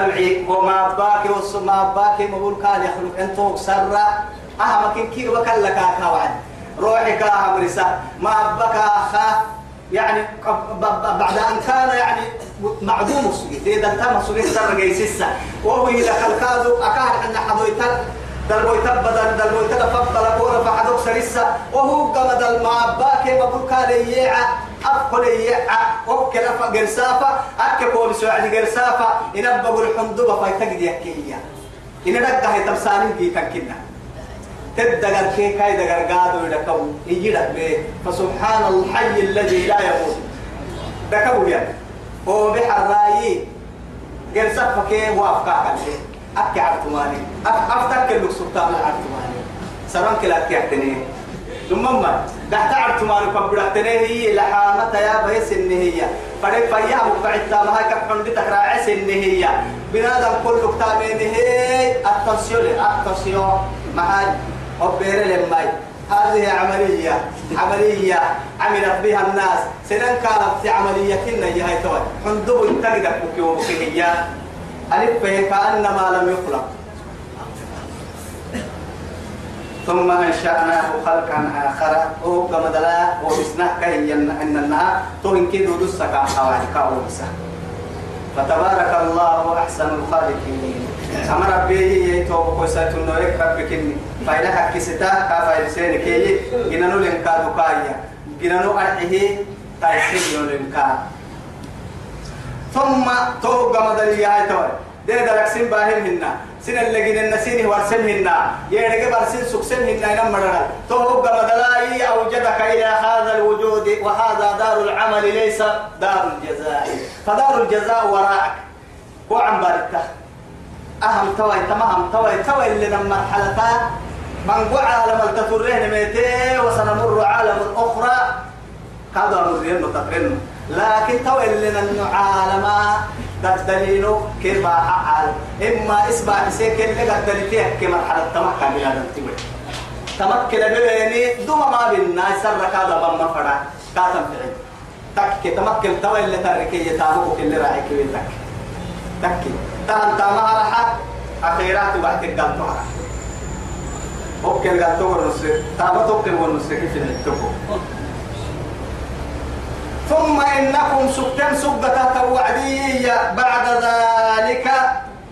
وما باكي وما باكي مقول كان يخلق انتو سرا أها مكن كي وكلك كوعد روحك امرسا ما بكى اخا يعني بعد ان كان يعني معدوم السجود اذا انت مسؤول سر جيسسا وهو إلى خلقادو اكاد ان حضويتك دلوي تبدا دلوي تفضل كون فحدوك سرسا وهو قمد المعباك مقول كان أفقل يعا وكل فقرسافة أكبر سعد قرسافة إن أبقوا الحمدوبة فايتقد يكيا إن نقه تمسانين كي تنكنا تدقر كي كاي دقر قادو يدكو يجيلك به فسبحان الحي الذي لا يموت. دكو يعني هو بحر رأيي. قرسافة كي وافقا كالشيء أكي عرتماني أفتك اللي سلطان العرتماني سرانك لا كيعتني ثم ما قحت عرتماني كبرتني هي لحامة يا بيس إن هي. فيا مقطع ما هاي كفن بتكراعس إن هي. بنادم كل كتابين هي التنسيون التنسيون معاي أبير لماي. هذه عملية عملية عملت بها الناس. سنن كانت في عملية كنا هي توي حندو تقدر بكيو بكيو ألف كأنما لم يخلق. ثم أنشأناه خلقا آخر. هو كما دلا وبسناه كي إن النها توين كيدو دسك حوالي كأوسا فتبارك الله أحسن الخالقين. أمر ربي يتوب قصة النورك ربكني فإن حكستا كافا لسانك يي جنانو لنكادو كايا جنانو أرحيه تايسين لنكاد ثم تو قام دلي هاي توي ده درك سين باهم هنا. سين اللي جن النسين ورسم هنا يرجع برسين سكسم هنا ينام مرنا تو قام دلاي أوجدك إلى هذا الوجود وهذا دار العمل ليس دار الجزاء. فدار الجزاء وراءك. وعم باركته أهم توي تمام توي توي اللي لما مرحلتها من قع عالم التطرين ميتين وسنمر عالم أخرى. هذا مريم تقرن لكن تو اللي عالم تدلينه كيف عال إما اسمع سيك اللي قد دلتيه كمرحلة تمكن بلا دلتيه تمكن بيني دوما ما بينا سر هذا بما فرع. كاتم فعل تك تمكن تو اللي تركي يتابعك اللي راعيك ويتك. تك تان تما راح أخيرات وقت القلب راح أوكي القلب تقول نص تابع توكل ونص كيف نكتبه ثم إنكم سكتم سبتا توعدية بعد ذلك.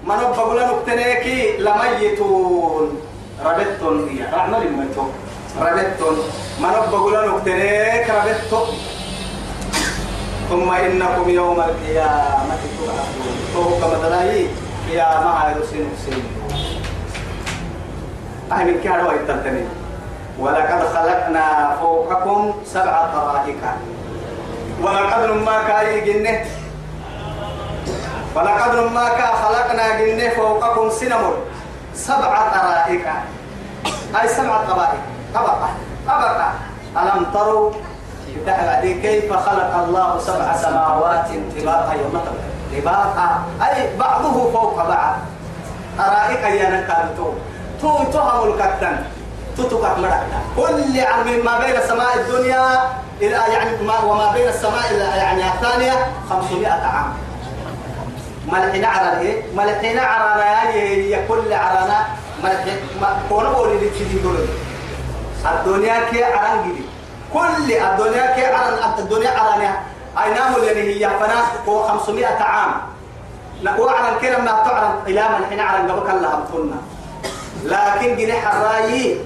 من أبقى لنا نكتنيكي لميتون. ربطون هي. رحمة لميتون ربطون من أبقى لنا نكتنيك ربطون ثم إنكم يوم القيامة تبعثون. تو كما تلاقي قيامة هاي رسين رسين أهل كهرباء التلتنين ولقد خلقنا فوقكم سبع طرائق. ولقد ما كاي جنة. ولقد ما كا خلقنا جنة فوقكم سنمر سبع طرائق. أي سبع طرائق طبقة. طبقة. ألم تروا كيف خلق الله سبع سماوات طباقا يوم طباقا. أي بعضه فوق بعض. طرائق يا نكالتو تو. تهم الكتن تتوقع مرحلة كل عام ما بين السماء الدنيا إلى يعني ما وما بين السماء يعني الثانية 500 عام. ملحنا على إيه؟ ملحنا على هي كل عرانا ملحنا ما كون بولي اللي تيجي دول الدنيا كي عران جدي كل الدنيا كي عران الدنيا عرانا أينام اللي هي فناس هو 500 عام. نقول عران كده ما تعرن. إلى ملحنا عران قبل كلها بطلنا لكن جناح الرايي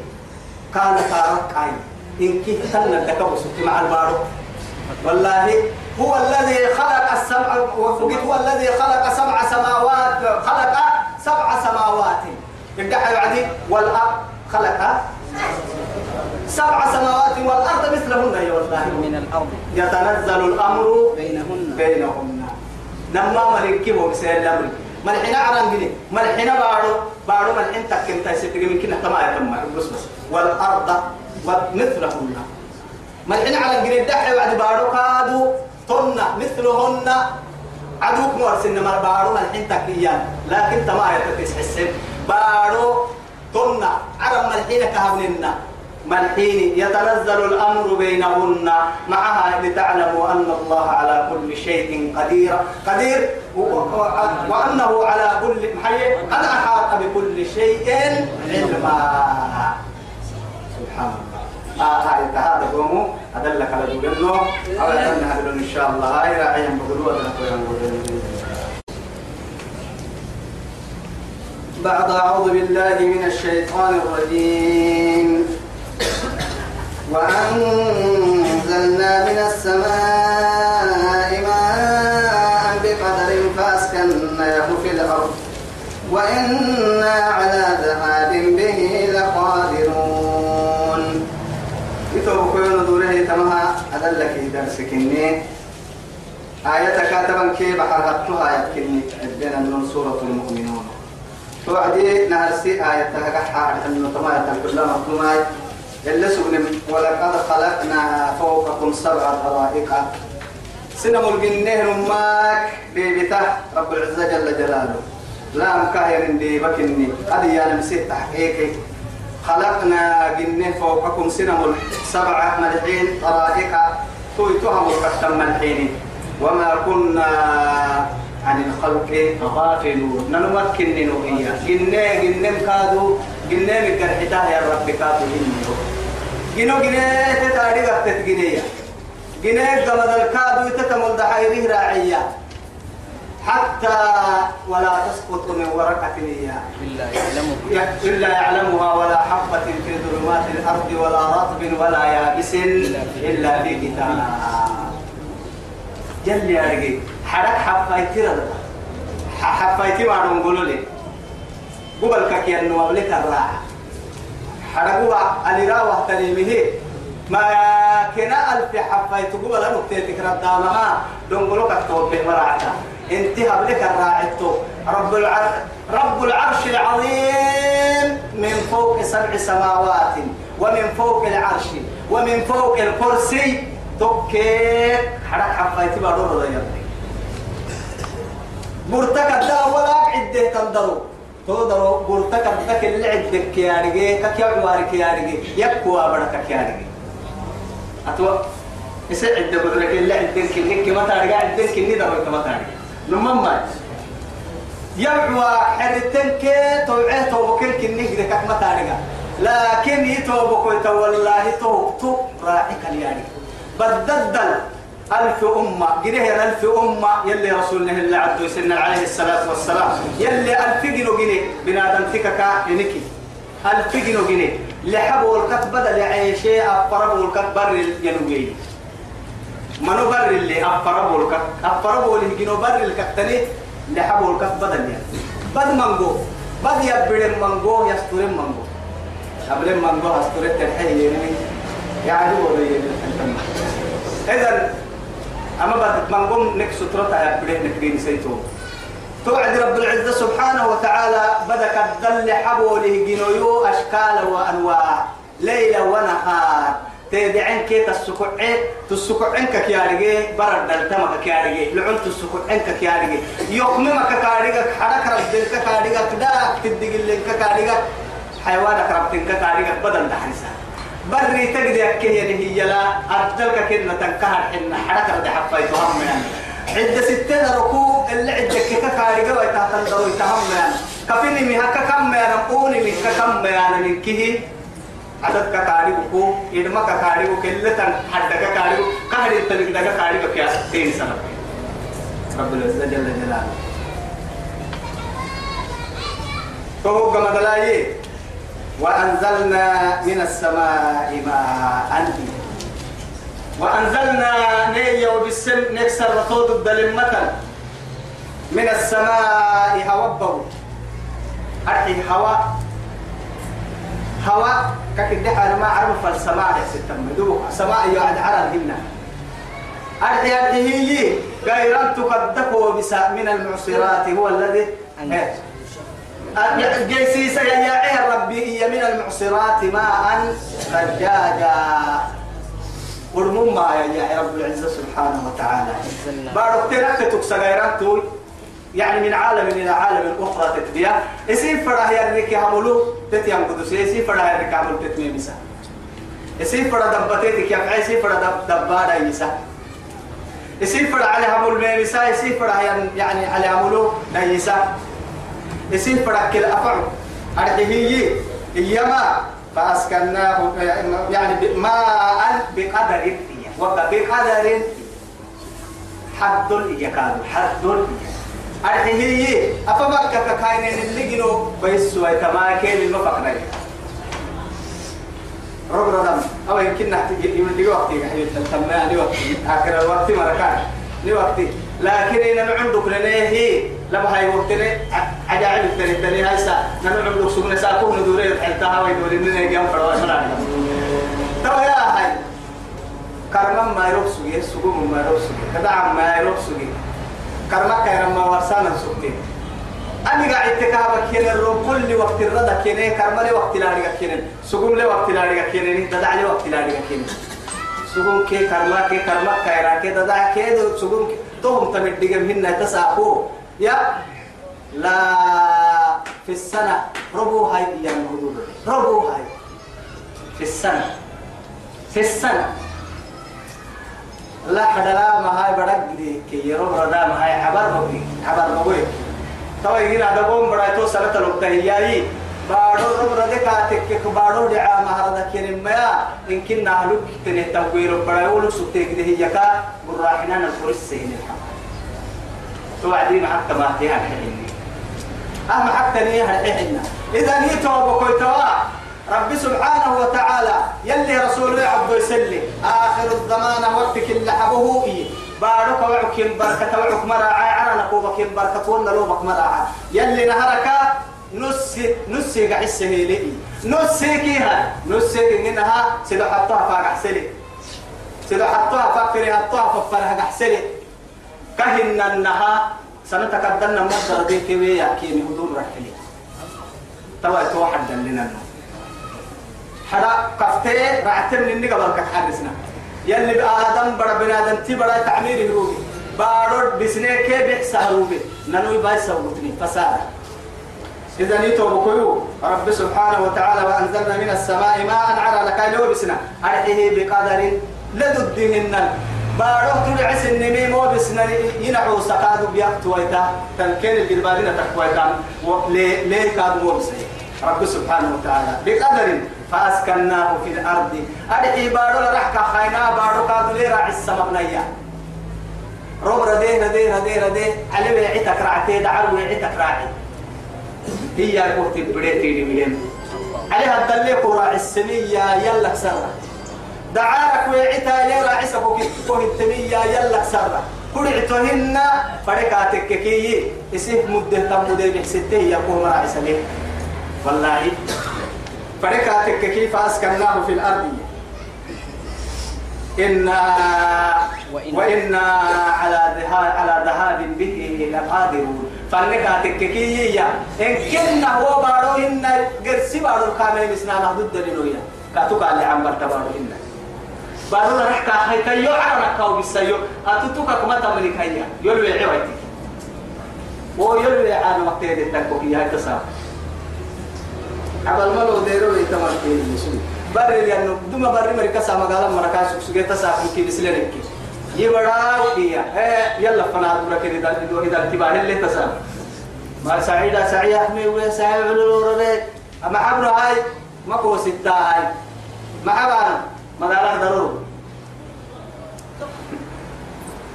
كان كارك عين. إن كنت تلنا تكبس مع البارو. والله هو الذي خلق السمع وفقت هو الذي خلق سبع سماوات خلق سبع سماوات. يدعي عدي والأرض خلق سبع سماوات والأرض مثلهن يا والله. من الأرض. يتنزل الأمر بينهن. بينهن. نما مركبه بسير الأمر. ملحنا عران جني ملحنا بارو. بارو ملحن تكن تايستي من كنا تما يتم بس بس. والأرض ومثلهن ملحنا على جني دحي بعد بارو كادو تنا مثلهن عدوك مورسن مر بارو ملحن تكيان لكن تما يتتس حسن بارو تنا عرب ملحنا كهبننا ملحين يتنزل الأمر بينهن معها لتعلموا أن الله على كل شيء قدير قدير وأنه على حي قد أحاط بكل شيء علما سبحان الله آه هذا قوموا أدلك على دولنو أو يدلنا هذا إن شاء الله. هاي راعي ينبغلوا بعد أعوذ بالله من الشيطان الرجيم. وأنزلنا من السماء ماء بقدر فأسكناه في الأرض. وإنا على ذهاب به لقادرون يتوب كيون دوره تمها أدلك درسك إني آية كاتبا كي بحر هتوها يكني. عندنا من سورة المؤمنون. توعدي نهرسي آية تهجح أنه تمام كلها مطلومة إلا سبن ولقد خلقنا فوقكم سبع طرائق. سنم الجنه رماك بيبته رب العزة جل جلاله. لا مكاهر دي بكني. يا نمسي تحقيقي خلقنا جنة فوقكم سنم سبع ملحين طرائق تويتهم القسم ملحين. وما كنا عن الخلق غافلون. ننمكن نوهيا جنة جنة كادو جنة مكر حتاه يا رب كادو إنه جنو جنة تتاري قتت جنية. جنة قمد الكادو تتمل دحيره راعية. حتى ولا تسقط من ورقة إلا يعلمها. إلا يعلمها ولا حبة في ظلمات الأرض ولا رطب ولا يابس إلا في كتاب. جل يا رجل حرك حفايتي رضا حفايتي ما نقول لي قبل كي أنه لك الراحة. حرقوا الإراء وحتنيمه ما كنا ألف حفايت قبل أن أكتيتك ردامها دنقلوك التوبة مراعتا انتهى بلك الراعتو رب العرش رب العرش العظيم من فوق سبع سماوات ومن فوق العرش ومن فوق الكرسي. توكيت حرك حفايتي بارو رضا يبني برتك الدا ولا عدة تندرو. تودرو برتك الدك اللي عدك كيارجي كيا عوارك كيارجي يكوا برك كيارجي أتوا يصير عدة برك اللي عدك اللي كما تارجع عدك اللي درو كما تارجع نمم ما يبعوا حرتن كي توعيه توبكل كني كده كما تارجع لكن يتوبك والله توب توب راعيك اليارجي بددل ألف أمة. جنيه ألف أمة. يلي رسولنا اللي عدو سنة عليه الصلاة والسلام. يلي ألف جنو جنيه بنادم تككا ينكي. ألف جنيه لحبوا الكت بدل يعيشي أفربوا الكت بر الجنوبي منو بر اللي أفربوا الكت أفربوا اللي جنو بر الكتني لحبوا الكت بدل يعني بد منجو بد يبرم منجو يسترم منجو أبرم منجو أسترم تنحي يعني يعني هو إذا أما بعد ما نقوم نك سترة يبدأ نكرين سيتو. توعد رب العزة سبحانه وتعالى بدك الدل حبوله جنويو أشكال وأنواع ليلة ونهار. تدعين كي تسكعين تسكعين كيارجي برد دلتمك كيارجي لعن تسكعين كيارجي يقممك كارجي حرك ربك كارجي كدا تدق لك كارجي حيوانك ربك كارجي بدل دحنسا. بري تقدر كي هي لا أرجلك كنا تنكهر حنا حركة رد حفايت هم يعني. عدة ستين ركوع اللي عدة كيكا كارجة ويتهتن دو يتهم يعني. كفيني مي هكا كم يعني قوني مي كم يعني من كيه؟ عدد كاريو كو إدما كاريو كل تن حد كاريو كهري تلك دكا كاريو كيا ستين سنة رب العزة جل جلاله فهو كما دلائي وأنزلنا من السماء ماء وأنزلنا نية وبالسم نكسر رطود الدلمة من السماء هوبه أرحي هواء هواء ككده أنا ما أعرف السماء يا ستم دوك سماء يعد على الهمنا أرحي أرحي هي غيران بسا من المعصرات هو الذي جيسي سيا ربي. من المعصرات ماء ثجاجا ورمم ما يا رب العزة سبحانه وتعالى. بارك تنك تكسغيران تول يعني من عالم إلى عالم أخرى تتبيا يسير فرح يرك يعملوا تتيام قدس يسير فرح يرك يعملوا تتمي مسا. يسير فرح دبتيتك يفعل يسير فرح دب دبارة يسا يسير فرح على عمل ميسا يسير فرح يعني على عملوا نيسا يسير فرق كلا أفعل أرحيه إيما فأسكناه يعني ماء بقدر وبقدر حد يكاد حد أرحيه أفبك كاين اللي جنو بيس ويتما كيل المفقنا رب ردم أو يمكن نحتاج يمدي وقت يعني تمام وقت آخر الوقت مركان. لوقت لكن إن عندك لنيه لما هاي وقتنا عجائب التاني هاي سا نحن سجن ساكون ندوري حتى ويدوري من يجيم فروا ترى يا هاي. كرم ما يروح سجى سجون ما يروح سجى كذا ما يروح سجى كرم كيرم ما ورسانا سجى أنا قاعد تكابك كنا الروم كل وقت الرضا كنا كرم لي وقت لا رجع كنا سجون لي وقت لا رجع كنا تدع لي وقت لا كنا سجون كي كرم كي كرم كيرا كي تدع كي سجون توهم تمدق منا تساقو. يا لا في السنة ربو هاي يا ربو هاي. في السنة. في السنة. لا حدا ما هاي بدك كي يروح ردا ما هاي عبر مبي عبر مبي توا يجينا هذا قوم بدأ تو سنة الوقتية بارو رب ردا كاتك بارو دعاء ما هذا كين ما كنا نهلك تنه تقوير بدأ يقولوا سبتك ده هي كا براحنا نفرس سين توعدين حتى ما فيها الحين أهم حتى نيها الحين إذا نيتوا بكويتوا رب سبحانه وتعالى يلي رسوله عبد يسلي آخر الزمان وقتك اللي حبه إيه بارك وعكين بركة وعك مراعي عنا نقوبك بركة ولا لوبك مراعي يلي نهرك نسي نسي قحسه لي نسي كيها نسي إنها سيدو حطها فاق حسلي. سيدو حطها فاق فري حطها ففرها قحسلي كهن النها سنتقدمنا مصدر دي كوي يحكيني هدوم رحلي توا توحد لنا النوم حدا كفتي رعتم من قبل كحرسنا يلي بآدم بڑا بنادم تي بڑا تعمير هروبي بارود بسنة كي بيحسا هروبي ننوي باي سوقتني فساد. إذا نيتو بكيو رب سبحانه وتعالى وأنزلنا من السماء ماء على لك لو بسنا. أرحيه بقدر لددهن. بارود النمي مو بسنا. ينعو سقادو بيقت ويتا. تنكين الجربارين تقويتا ليه كاد مو رب سبحانه وتعالى. بقدر. فأسكناه في الأرض. أدعي بارو لرحك خينا بارو كادو لي راعي السمبنية روب رديه رديه رديه رديه علي ويعيتك رعتي دعر ويعيتك راعي. هي قوت بريتي لمين عليها الدليق راعي السنية يلا كسرة دعارك ويعيتها لي راعي سكوك التمية يلا كسرة كرعتهن فركاتك كي. إسيه مده تمده بحسته يكون راعي سليم. والله فركاتك كيف أسكناه في الأرض؟ إنا وإنا على ذهاب على ذهاب به لقادرون. فنكاتك كي إن كنا هو بارو إن قرسي بارو كامل مسنا نهدد دليلويا كاتوك اللي عم برتبارو إن. بارو نحكا هاي كيو عرنا كاو بسيو أتوتوك كما تملك هيا يلوي عويتك ويلوي عانا وقتين التنكوكي هاي تصاب عبال ملو ديرو يتمر في المسلم بر لأنه دم بر مريكا سما قال مركز سجيتا سافر كي بسلنك يبرا وكيا إيه يلا فنا دورك إذا إذا إذا تباه اللي تسام ما سعيدة سعي أحمي ولا سعي علو ربك أما حبر هاي ما كو ستة هاي ما حبانا ما دارك ضرور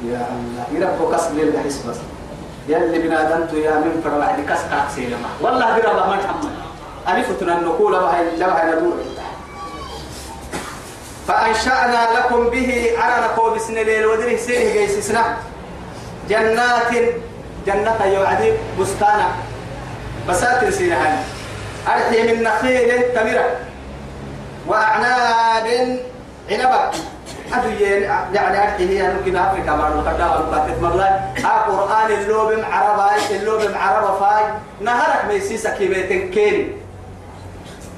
يا الله يربو كسب لله حسب بس يلي بنادمت يا من فرع كسب سيلما والله برا ما تحمل ألفتنا النقول وهي لوها ندور فأنشأنا لكم به على نقول بسن الليل ودره سيره جيسسنا جنات جنة يوعدي بستانا. بساتر سينهان أرحي من نخيل تمرة وأعناب عنبك أدو يعني أرحي هي ممكن أفريقيا مع القدامى القاتل مرلا القرآن اللوب معربة اللوب معربة فاي. نهرك ميسيسك بيتن كيني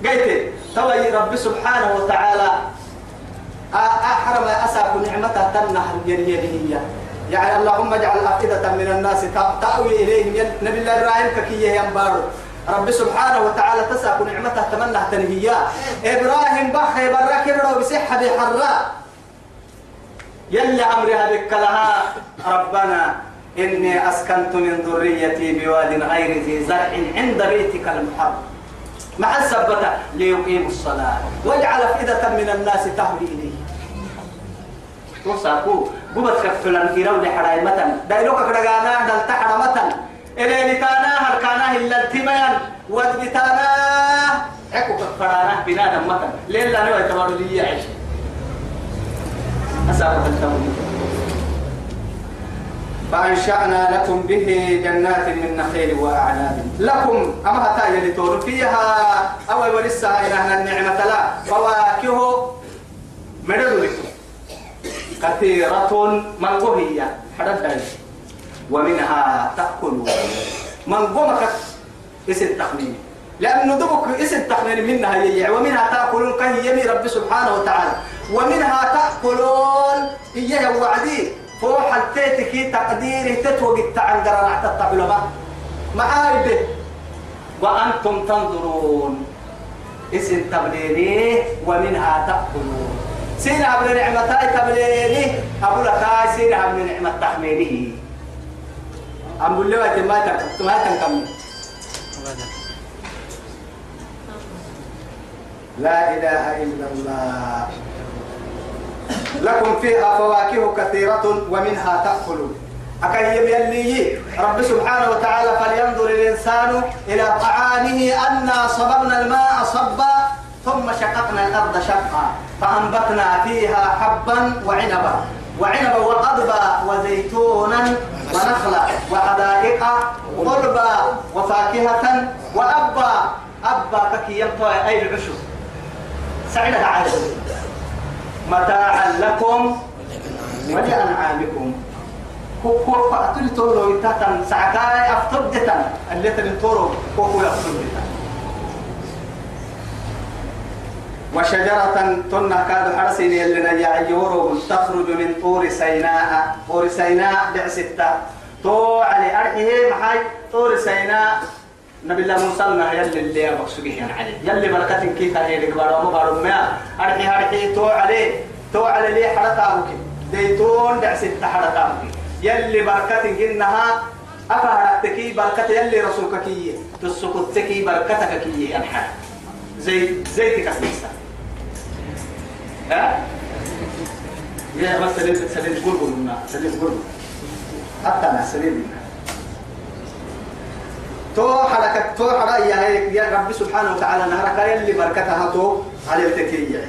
قلت توي رب سبحانه وتعالى أحرم أساك نعمته تنح يده يعني اللهم اجعل أفئدة من الناس تأوي إليهم. نبي الله إبراهيم ككيه ينبارو. رب سبحانه وتعالى تساك نعمته تمنى تنهيا إبراهيم بخي براك برو بصحة بحراء يلي أمرها بك لها. ربنا إني أسكنت من ذريتي بواد غير ذي زرع عند بيتك المحرم. مع السبتة ليقيموا الصلاة واجعل أفئدة من الناس تهوي إليه. توساكو قبت كفتلان كيرو لحراي متن دايلوك كدغانا دل تحرى متن إلي لتانا هركانا إلا التميان ودبتانا عكو كفرانا بنادم متن ليلا نوى يتبارو لي يعيش. أسابة التمويل فأنشأنا لكم به جنات من نخيل وأعناب. لكم أما هتا يلي فيها أو ولسه إلى النعمة لا. فواكه مدد لكم كثيرة من هي حدث ومنها تأكلون من قمك اسم تخمين لأنه دبك اسم تخمين منها هي ومنها تأكلون كهي يمي رب سبحانه وتعالى. ومنها تأكلون إياه وعدي فوق حتيتك تقديره تتوقع تعندر نحت الطعلمة معايبه وأنتم تنظرون. اسم تبليني ومنها تأكلون. سينا قبل نعمتاي تبليني أبو لكاي سينا قبل نعمة تحميله أم بقول ما ما تنكمل لا إله إلا الله. لكم فيها فواكه كثيرة ومنها تأكلون. أكيم يلي رب سبحانه وتعالى فلينظر الإنسان إلى طعامه أنا صببنا الماء صبا ثم شققنا الأرض شقا. فأنبتنا فيها حبا وعنبا. وعنبا وقضبا وزيتونا ونخلا وحدائق غربا وفاكهة وأبا. أبا ككي يمطوى أي العشب. سعيدة عالم متاعا لكم ولأنعامكم. كو فأتل تورو يتاتن سعكاي أفتدتا اللي تنتورو كوكو يفتدتا وشجرة تنة كاد حرسين يلنا يعيورو تخرج من طور سيناء. طور سيناء بعستة تو علي أرحيه محاي طور سيناء نبي الله موسى يلي اللي مقصوده عليه يلي بركة كيف هي اللي قبارة مبارو ما أرحي أرحي تو عليه تو على لي حرقة بك ديتون دعسة حرقة بك يلي بركة إنها أفهرتكي بركة يلي رسولك كي تسكتكي بركتك كي أنحى زي زيتك أسمسا ها؟ يا بس سليم سليم قرب منا سليم قرب. حتى مع سليم تو حركة تو حركة يا يا رب سبحانه وتعالى نهرك يلي بركتها تو على التكية.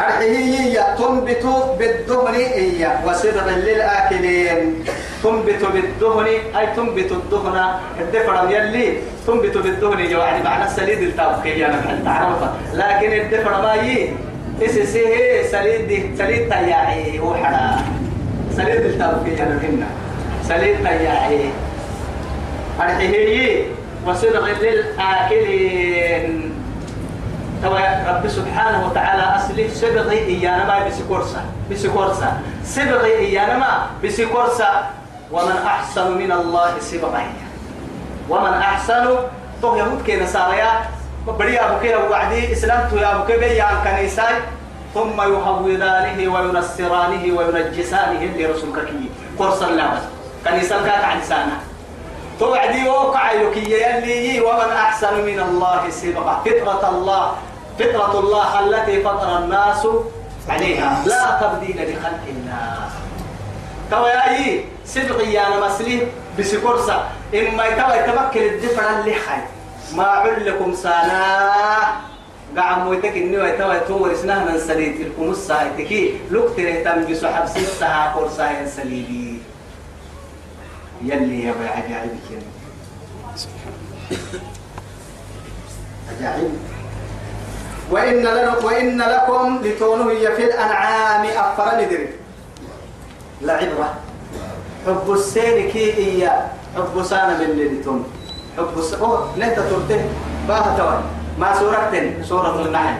أرحيه تنبت بالدهن إيا وصدق للآكلين. تنبت بالدهن أي تنبت الدهن. الدفر يلي. تنبت بالدهن يعني معنى السليد أنا بحل تعرفها لكن الدفر ما يي إسسيه سليد سليد تياعي. وحرا سليد التوقية أنا بحنا سليد تياعي. أرحيه وصدق للآكلين توا رب سبحانه وتعالى أصله سبغي إيانا ما بسكورسا بسكورسا سبغي إيانا ما بسكورسا ومن أحسن من الله سبغي. ومن أحسن تو يهود كي نصاريا بدي أبو كي وعدي إسلام تو يا أبو بيان كنيساي. ثم يهودانه وينصرانه وينجسانه لرسولك كي. قرصا لا كنيسا كاك عن سانه توعدي وقع يكي يلي ومن أحسن من الله سبقة. فطرة الله فطرة الله التي فطر الناس عليها. لا تبديل لخلق الله توا يا صدقي أنا مسلي بسكورسا. إما يتوا يتمكن الدفع اللي حي. ما علكم سانا. قاعد مويتك إنه يتوا يتوا رسناه من سليت. لكم السايتكي لوك تريتم بسحب ستة كورسا ينسليلي يلي يا ابو عجائب عجائب. وإن لكم وإن لكم لتونه في الأنعام أفر ندري لعبرة. حب السين كي إيا. حب سانا من اللي تون حب الس أوه ليه ترته باه توي ما سورة سورة النحل.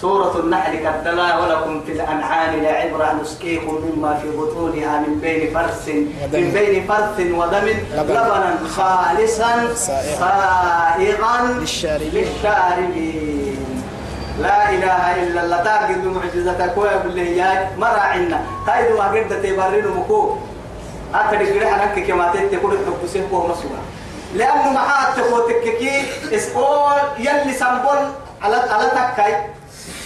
سورة النحل كالدلا ولكم في الأنعام لعبرة نسقيكم مما في بطونها من بين فرث من بين فرث ودم. لبنا خالصا سائغا. للشاربين. لا إله إلا الله. تاقد معجزتك. ويقول له يا مرا عنا. قايد ما قد تبرر مكو. أتري قريح أنك كما تتكون حبسه هو مسؤول لأنه معاه تكوتككي إسقول يلي سنبول على على تكاي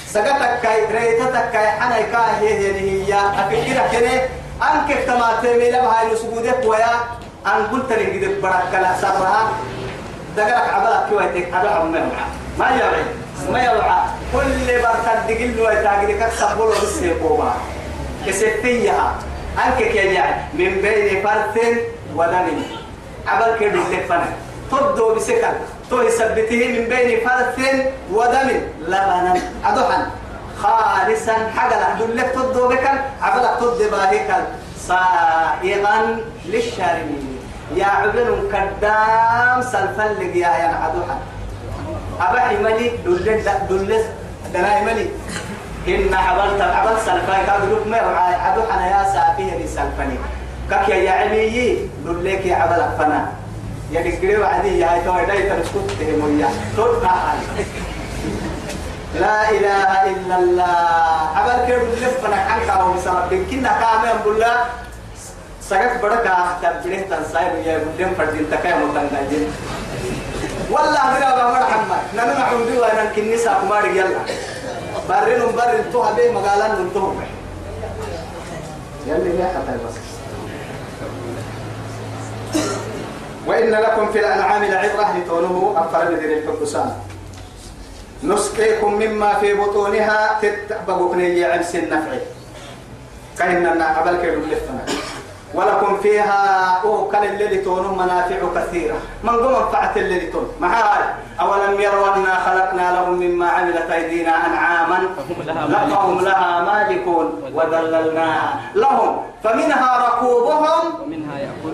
سقطك كاي ريتك كاي حنا كاي هي هي هي أفكر كني أنك تماتي ميلا بهاي نسجودك ويا أن قلت لي قد برك كلا سرها. دقرك عبالك كويتك هذا عم ما يوعي ما يوعى كل بركة دقل ويتاقدك تقبل بالسيقوبة كسفيها أنك يعني؟ من بين فرث ودم. عبال كده تفنى تبدو بسكر تو يثبته من بين فرث ودم. لبنا أدوحا. خالصا. حقا. دلك تبدو بك عبالك تبدو باهيك صائغا للشارمين. يا عبن كدام سلفلق يا يا أدوحا. أبا ملي. دلس دلس دنا ملي. إن عبلت عبل سلفاي كادلوك ما عدو حنا يا سافية دي سلفني كك يا علمي دلك يا عبل فنا يا دكري وعدي يا تو داي تسكت تهميا تود لا إله إلا الله. عبل كيف لفنا عنك أو بسبب كنا كامل بولا سقط بدك تبديه تنسايب يا بدين فردين تكاي متنجين والله بلا ما محمد. نحن نحمد وأنا كنيسة كمار يلا. برين برين تو هبه مقالا ننتهو يلي لا حتى بس. وإن لكم في الأنعام لعبرة لتونه أفر بدر الحبسان نسقيكم مما في بطونها تتبقوا نيجي عبس النفع كأننا عبل كيلو لفنا ولكم فيها أو كان اللي تون منافع كثيرة. من قم فعت اللي تون؟ معاي أولم يروا أنا خلقنا لهم مما عملت أيدينا أنعاما؟ فهم لها مالكون وذللناها لهم. فمنها ركوبهم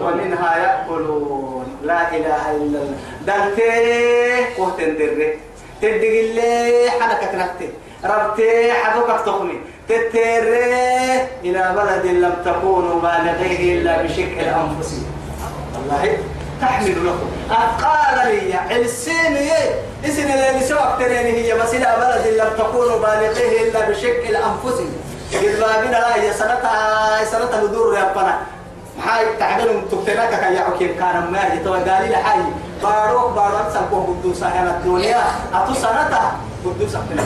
ومنها يأكلون. لا إله إلا الله. دلتي قوتن دري. تدق اللي حنكك نكتي ربتي حدوكك تخني تتري إلى بلد لم تكونوا بالغيه إلا بشكل أنفسهم والله تحمل لكم. أقال لي السين إسن اللي سوى هي بس إلى بلد لم تكونوا بالغيه إلا بشكل أنفسهم إذا بنا لا هي سنتها سنتها ندور يا هاي تعبلهم تكتناك كي يعكين كان ما يتوى قال لي حي باروك باروك سنكون قدوسا هنا الدنيا. أتو سنتها قدوسا أبدا.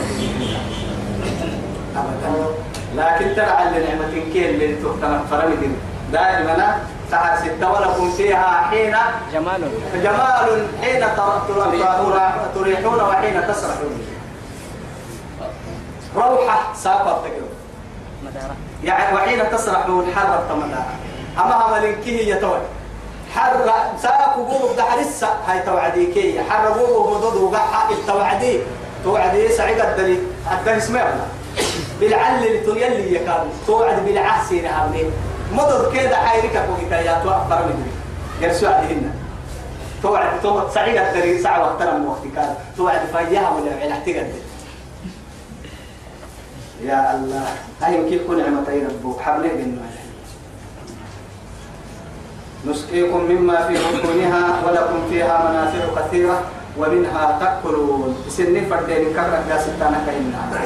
لكن ترى على نعمة كين اللي تختنا فرمد دائما تعال ستة ولكم فيها حين جمال. جمال حين تر- تريحون وحين تسرحون. روحة ساقط يعني وحين تسرحون حرر تمنا أما عملك هي توي حر ساق قوم دحرس هاي توعديكية حر قوم مضد وقع التوعدي توعدي. سعيد الدليل الدليل اسمه بالعل اللي تيلي يكاد توعد بالعهسي نهارني مضد كده حيرك كوكتا يا توقف من يرسوا عليهن. توعد توعد سعيد الدليل ساعة واحترم وقت كان. توعد فيها ولا عين احتقد. يا الله. هاي يمكن يكون نعمتين ربك حبلي بينه نسقيكم مما في بطونها ولكم فيها منافع كثيرة ومنها تأكلون. سن فردين كرة ستانا كإنها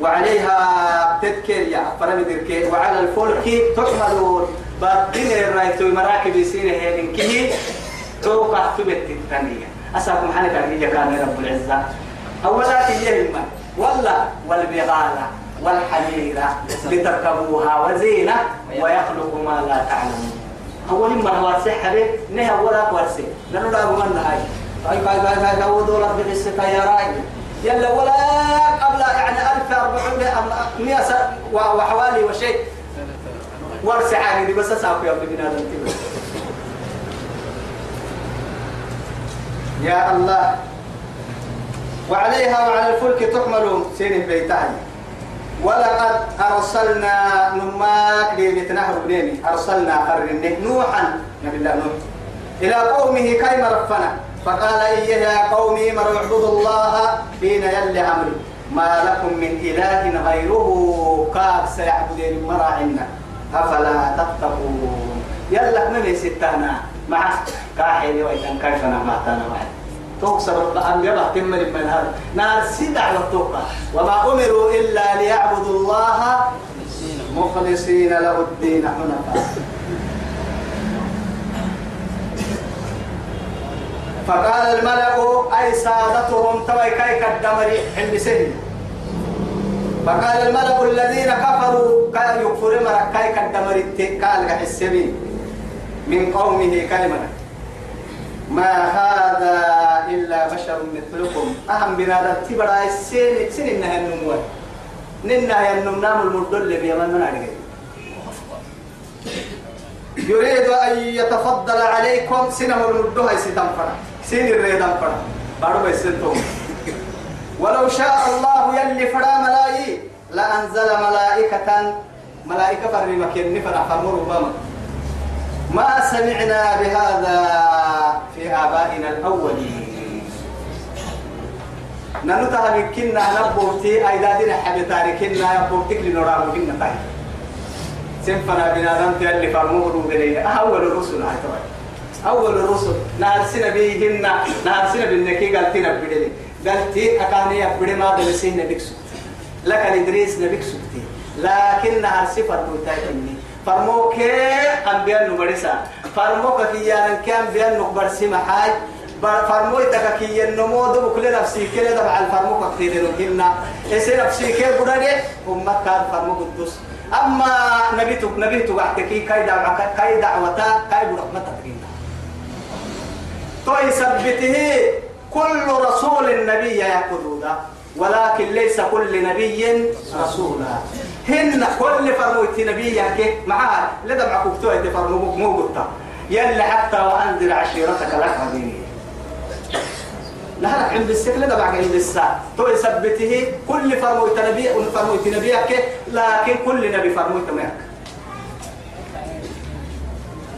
وعليها تذكر يا فرم ذكر وعلى الفلك تحملون. بعدين الرايتو مراكب يسير هي من كه توقع بيت الثانية أساكم حنك هي كان رب العزة. أولا تجيه الماء ولا والبغالة والحميرة لتركبوها وزينة ويخلق ما لا تعلمون. أول هو السحر نه ولا ورسي لأنه لا من هاي. هاي هاي هاي هاي هاي دولار بالسكة يا راي يلا ولا قبل يعني 1400 سنة وحوالي وشيء. ورسي عادي بس أساق يا ابن هذا يا الله. وعليها وعلى الفلك تحملون سين بيتها. ولقد أرسلنا نماك لبيتناه بنيني أرسلنا قرن نوحا. نبي الله نوح. إلى قومه كيم رفنا؟ فقال إيه يا قومي مر اعبدوا الله حين يلي أمري؟ ما لكم من إله غيره كاك سيعبدين مراعنا أفلا تتقون؟ يلا من ستانا مع كاحل وإذا كيف نماتنا واحد تكسر أن يبه تمر من هذا. نار سيد على التوقع وما أمروا إلا ليعبدوا الله مخلصين له الدين حنفاء. فقال الملك أي سادتهم؟ توي كي كدمري سهل. فقال الملك الذين كفروا كان يكفر مرة كي كدمري قال السبيل من قومه كلمة. ما هذا إلا بشر مثلكم. أهم بنا تبرأ السين سن إنها النموة ننها النمنام المدل بيمن من عليه يريد أن يتفضل عليكم سنة المدها ستنفر سين الريدان فر بارو بيسنتم ولو شاء الله يلي فرا ملاي لأنزل ملائكة ملائكة فرمي مكين فرا فرموا ربما. ما سمعنا بهذا في آبائنا الأولين. ننتهى بكنا نبوتي أيدادنا حبي تاركنا يبوتك لنراه كنا طيب سنفنا بنا نمت اللي فرموه روبلي أول الرسل عيتوي أول الرسل. نارسنا بيهن نارسنا بالنكي قالتنا بدلي قالتي أكاني يبدي ما دلسين نبيك سكتي لك إدريس نبيك سكتي لكن نارسي فرموتاي إني. فرموك أنبياء نبرسا فرموك كي يانا كان بيان نقبرسي محاي. فرمو تككي النمو دو كل نفسي كل دبع الفرمو كثير نكنا إسي نفسي كل بدري أمك كان فرمو قدوس. أما نبيتك نبيتك أحتكي كاي دعوة كاي دعوتا كاي برحمة تقينا تو يثبته كل رسول النبي يأخذ ولكن ليس كل نبي رسولا. هن كل فرموت نبي يحكي معاه لدى مع كفتوة فرمو مو قلتا يلي حتى وأنذر عشيرتك الأقربين نهرك عند السكن لدى بعد عند الساعة. تو يثبته كل فرموت نبي فرموت نبي يحكي لكن كل نبي فرموت ما يحكي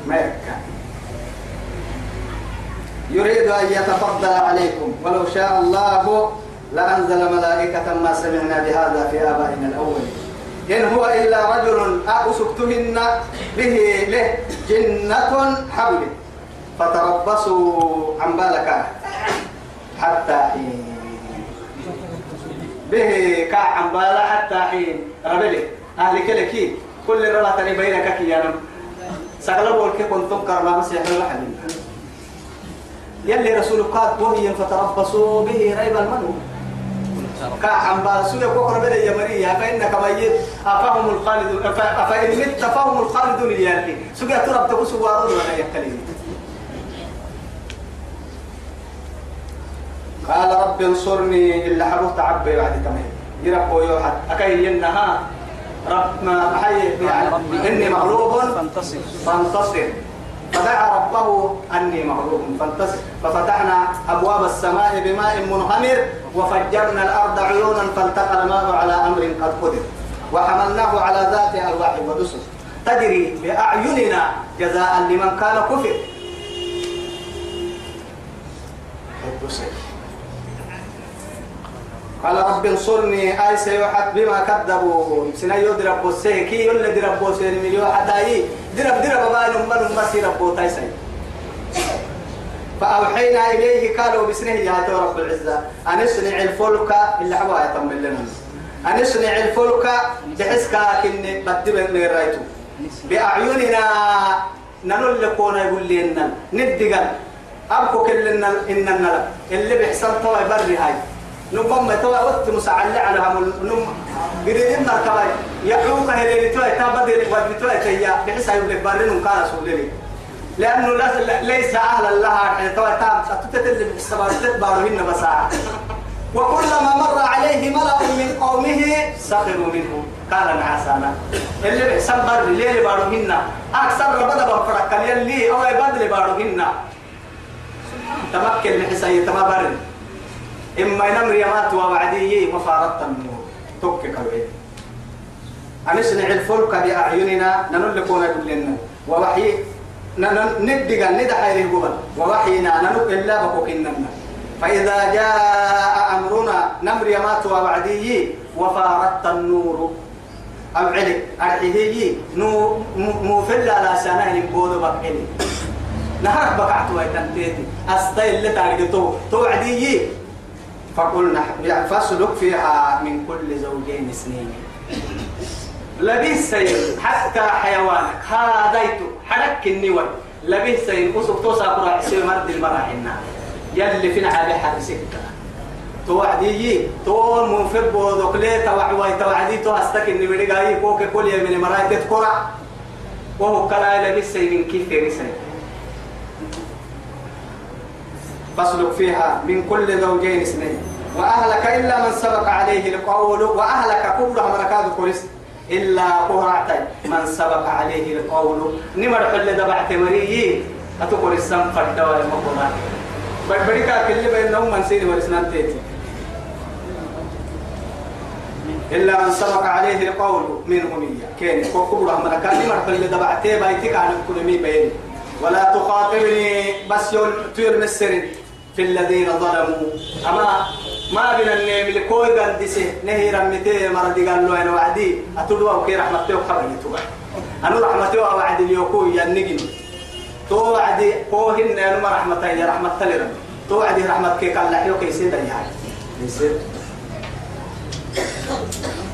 ما يحكي يريد أن يتفضل عليكم. ولو شاء الله لأنزل ملائكة ما سمعنا بهذا في آبائنا الأول. إن هو إلا رجل أسكتهن به له جنة حبل. فتربصوا عن بالك حتى حين. به كا عن بالا حتى حين. ربلي أهل كلكي كل رلا تاني بينك كي أنا سغلبوا الكي كنتم كرما مسيح الله يلي رسول قال وهي فتربصوا به ريب المنون كعم باسوية كوكر بدأ يا مريا فإنك ميت. أفهم الخالدون أفإن مت فهم الخالدون يالي سوية ترى تقول سوارون ولا يكلم قال رب انصرني إلا حبوت تعبي بعد تمام. يرقوا يوحد أكي ينها رب ما حي إني مغلوب. فانتصر. فانتصر. فدعا ربه أني مغلوب. فانتصر ففتحنا أبواب السماء بماء منهمر وفجرنا الأرض عيونا فالتقى الماء على أمر قد قدر. وحملناه على ذات أرواح ودسر. تجري بأعيننا جزاء لمن كان كفر. قال رب انصرني. آي سيوحد بما كذبوا سنا يدرب بوسيكي يلا درب بوسين مليو حتى درب درب باين من مسير بوتاي سي فأوحينا إليه قالوا بسنه يا رب العزة. أن اصنع الفلك. إلا حوايا من لنا. أن اصنع الفلك بحسكا كن بدب من رأيتو. بأعيننا. ننول لكونا يقول لنا ندقا أبكو كلنا إننا اللي بيحصل طوى بري هاي. نقوم توا وقت مسعلة على هم نم قريب مركبة يحوك هلي توا تابد ودي توا تيا بحيث لك بارين كان سولي لأنه ليس أهلا لها توا تام. ستتتل بالسماء تتبارهن مساعة وكلما مر عليه ملأ من قومه سخروا منه. قال نعسانا اللي بحسن بر اللي بارهن أكثر ربنا بفرق. يلي أو يبادل بارهن تمكن بحسن يتمبرن إما نمر يمات وبعديه مفارقة النور. توك كالوين أنصنع الفلك بأعيننا ننلقون لنا ووحي ندقا ندحي للقبل ووحينا ننق إلا بكوكنا فإذا جاء أمرنا نمر يمات وبعديه وفارقت النور. أو علي أرحيه نو موفل على سنة ينبود بقلي نهارك بقعت ويتنتيتي. أستيل اللي تعرقتو توعديه فقلنا يعني فاسلك فيها من كل زوجين اثنين. لبيس سيد حتى حيوانك. هاديت حرك النوى لبيس سيد أسك توسع قرى حسين مرد المراحلنا يلي في العالي حرسك توعدي تو منفب بودك ليه توعوي توعدي تو أستك إني بدي جاي كوك كل يوم مراي تذكر وهو كلا لبس من كيف يرسل فاسلك فيها من كل زوجين اثنين. وأهلك إلا من سبق عليه القول وأهلك كلها مركاد كورس إلا قرعتي من سبق عليه القول. نمر حل دبعت مريي. أتقول السم فردوا المقومات بدبريكا كل بينهم من سيني ورسنان تيتي. إلا من سبق عليه القول منهم إياه. كين كوكبرها مركاد نمر حل دبعتي بايتك عن كل مي بين ولا تخاطبني بس يول تير مسرين في الذين ظلموا. أما ما بين النيم لكوي قال دسه نهي رمتي مرضي قال له أنا وعدي. أتلوا وكي رحمتي وخبرني توبا أنا رحمتي وعدي اليوكو ينجن تو وعدي كوهن أنا ما رحمتي يا رحمة لرب. تو وعدي رحمتك قال لحيو كي سيدا يعني يصير.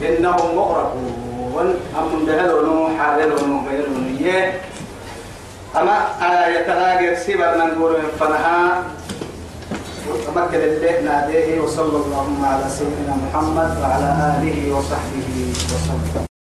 إنهم مغرقون. أم دهلون حاللون غيرون يه أما آية تلاقي سيبا من نقول فنها. وتمكن الليل ناديه وصلى اللهم على سيدنا محمد وعلى آله وصحبه وسلم.